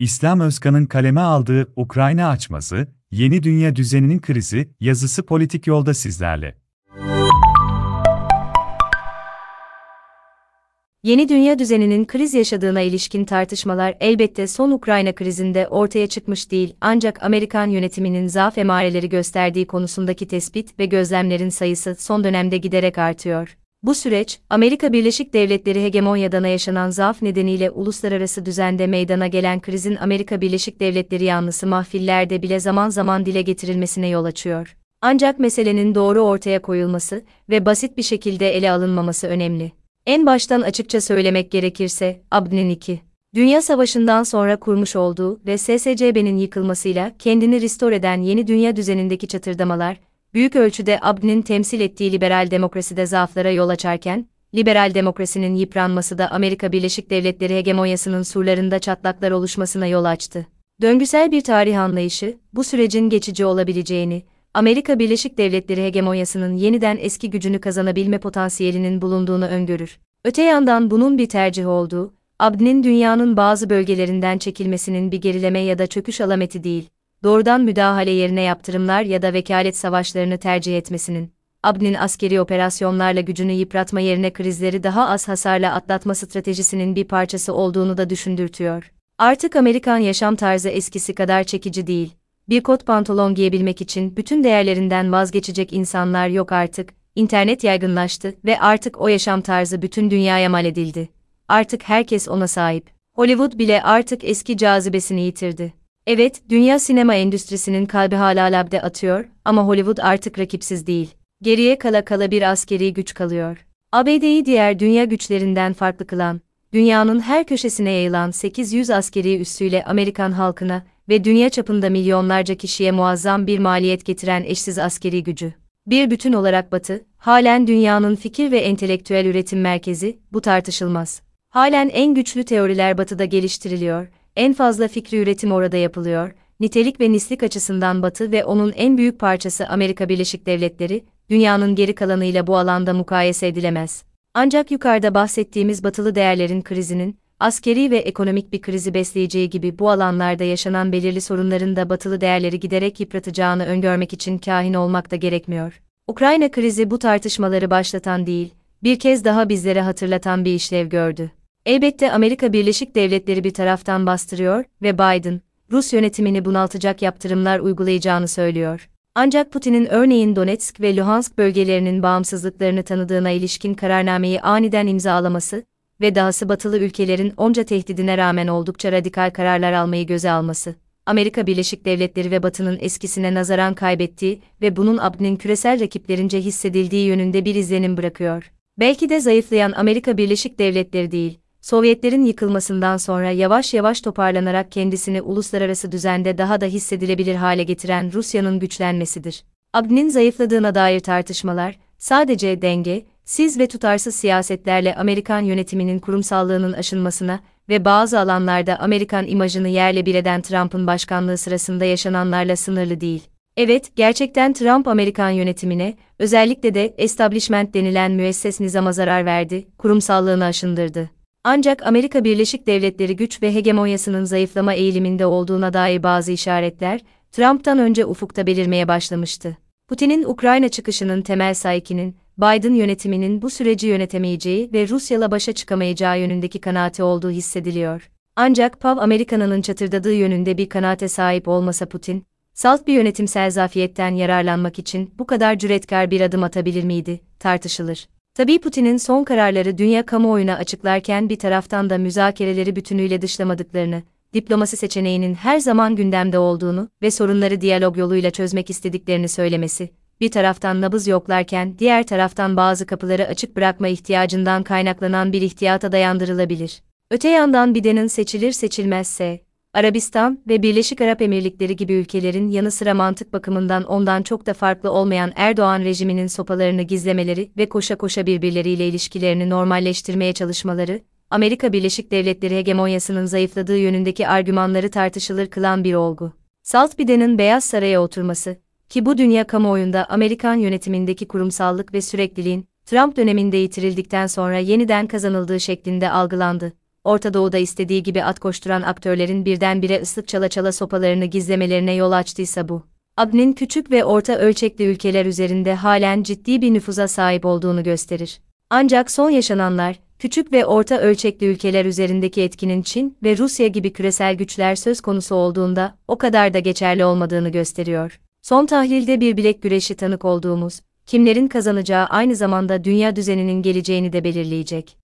İslam Özkan'ın kaleme aldığı Ukrayna açması, Yeni Dünya Düzeninin Krizi yazısı politik yolda sizlerle. Yeni dünya düzeninin kriz yaşadığına ilişkin tartışmalar elbette son Ukrayna krizinde ortaya çıkmış değil ancak Amerikan yönetiminin zaaf emareleri gösterdiği konusundaki tespit ve gözlemlerin sayısı son dönemde giderek artıyor. Bu süreç, Amerika Birleşik Devletleri hegemonyadan yaşanan zaaf nedeniyle uluslararası düzende meydana gelen krizin Amerika Birleşik Devletleri yanlısı mahfillerde bile zaman zaman dile getirilmesine yol açıyor. Ancak meselenin doğru ortaya koyulması ve basit bir şekilde ele alınmaması önemli. En baştan açıkça söylemek gerekirse, Abd'nin 2. Dünya Savaşı'ndan sonra kurmuş olduğu ve SSCB'nin yıkılmasıyla kendini restore eden yeni dünya düzenindeki çatırdamalar, büyük ölçüde Abd'nin temsil ettiği liberal demokraside zaaflara yol açarken, liberal demokrasinin yıpranması da Amerika Birleşik Devletleri hegemonyasının surlarında çatlaklar oluşmasına yol açtı. Döngüsel bir tarih anlayışı, bu sürecin geçici olabileceğini, Amerika Birleşik Devletleri hegemonyasının yeniden eski gücünü kazanabilme potansiyelinin bulunduğunu öngörür. Öte yandan bunun bir tercih olduğu, Abd'nin dünyanın bazı bölgelerinden çekilmesinin bir gerileme ya da çöküş alameti değil, doğrudan müdahale yerine yaptırımlar ya da vekalet savaşlarını tercih etmesinin, Abd'nin askeri operasyonlarla gücünü yıpratma yerine krizleri daha az hasarla atlatma stratejisinin bir parçası olduğunu da düşündürtüyor. Artık Amerikan yaşam tarzı eskisi kadar çekici değil bir kot pantolon giyebilmek için bütün değerlerinden vazgeçecek insanlar yok artık. İnternet yaygınlaştı ve artık o yaşam tarzı bütün dünyaya mal edildi. Artık herkes ona sahip. Hollywood bile artık eski cazibesini yitirdi. Evet, dünya sinema endüstrisinin kalbi hala labde atıyor ama Hollywood artık rakipsiz değil. Geriye kala kala bir askeri güç kalıyor. ABD'yi diğer dünya güçlerinden farklı kılan, dünyanın her köşesine yayılan 800 askeri üssüyle Amerikan halkına ve dünya çapında milyonlarca kişiye muazzam bir maliyet getiren eşsiz askeri gücü. Bir bütün olarak Batı, halen dünyanın fikir ve entelektüel üretim merkezi, bu tartışılmaz. Halen en güçlü teoriler Batı'da geliştiriliyor, en fazla fikri üretim orada yapılıyor, nitelik ve nislik açısından Batı ve onun en büyük parçası Amerika Birleşik Devletleri, dünyanın geri kalanıyla bu alanda mukayese edilemez. Ancak yukarıda bahsettiğimiz batılı değerlerin krizinin, askeri ve ekonomik bir krizi besleyeceği gibi bu alanlarda yaşanan belirli sorunların da batılı değerleri giderek yıpratacağını öngörmek için kahin olmak da gerekmiyor. Ukrayna krizi bu tartışmaları başlatan değil, bir kez daha bizlere hatırlatan bir işlev gördü. Elbette Amerika Birleşik Devletleri bir taraftan bastırıyor ve Biden, Rus yönetimini bunaltacak yaptırımlar uygulayacağını söylüyor. Ancak Putin'in örneğin Donetsk ve Luhansk bölgelerinin bağımsızlıklarını tanıdığına ilişkin kararnameyi aniden imzalaması, ve dahası batılı ülkelerin onca tehdidine rağmen oldukça radikal kararlar almayı göze alması, Amerika Birleşik Devletleri ve Batı'nın eskisine nazaran kaybettiği ve bunun Abd'nin küresel rakiplerince hissedildiği yönünde bir izlenim bırakıyor. Belki de zayıflayan Amerika Birleşik Devletleri değil, Sovyetlerin yıkılmasından sonra yavaş yavaş toparlanarak kendisini uluslararası düzende daha da hissedilebilir hale getiren Rusya'nın güçlenmesidir. Abd'nin zayıfladığına dair tartışmalar, sadece denge, siz ve tutarsız siyasetlerle Amerikan yönetiminin kurumsallığının aşınmasına ve bazı alanlarda Amerikan imajını yerle bir eden Trump'ın başkanlığı sırasında yaşananlarla sınırlı değil. Evet, gerçekten Trump Amerikan yönetimine, özellikle de establishment denilen müesses nizama zarar verdi, kurumsallığını aşındırdı. Ancak Amerika Birleşik Devletleri güç ve hegemonyasının zayıflama eğiliminde olduğuna dair bazı işaretler, Trump'tan önce ufukta belirmeye başlamıştı. Putin'in Ukrayna çıkışının temel saikinin, Biden yönetiminin bu süreci yönetemeyeceği ve Rusya'la başa çıkamayacağı yönündeki kanaati olduğu hissediliyor. Ancak Pav Amerika'nın çatırdadığı yönünde bir kanaate sahip olmasa Putin, salt bir yönetimsel zafiyetten yararlanmak için bu kadar cüretkar bir adım atabilir miydi, tartışılır. Tabii Putin'in son kararları dünya kamuoyuna açıklarken bir taraftan da müzakereleri bütünüyle dışlamadıklarını, diplomasi seçeneğinin her zaman gündemde olduğunu ve sorunları diyalog yoluyla çözmek istediklerini söylemesi, bir taraftan nabız yoklarken diğer taraftan bazı kapıları açık bırakma ihtiyacından kaynaklanan bir ihtiyata dayandırılabilir. Öte yandan Biden'in seçilir seçilmezse, Arabistan ve Birleşik Arap Emirlikleri gibi ülkelerin yanı sıra mantık bakımından ondan çok da farklı olmayan Erdoğan rejiminin sopalarını gizlemeleri ve koşa koşa birbirleriyle ilişkilerini normalleştirmeye çalışmaları, Amerika Birleşik Devletleri hegemonyasının zayıfladığı yönündeki argümanları tartışılır kılan bir olgu. Salt Biden'in Beyaz Saray'a oturması, ki bu dünya kamuoyunda Amerikan yönetimindeki kurumsallık ve sürekliliğin, Trump döneminde yitirildikten sonra yeniden kazanıldığı şeklinde algılandı. Orta Doğu'da istediği gibi at koşturan aktörlerin birdenbire ıslık çala çala sopalarını gizlemelerine yol açtıysa bu, ABD'nin küçük ve orta ölçekli ülkeler üzerinde halen ciddi bir nüfuza sahip olduğunu gösterir. Ancak son yaşananlar, küçük ve orta ölçekli ülkeler üzerindeki etkinin Çin ve Rusya gibi küresel güçler söz konusu olduğunda o kadar da geçerli olmadığını gösteriyor. Son tahlilde bir bilek güreşi tanık olduğumuz, kimlerin kazanacağı aynı zamanda dünya düzeninin geleceğini de belirleyecek.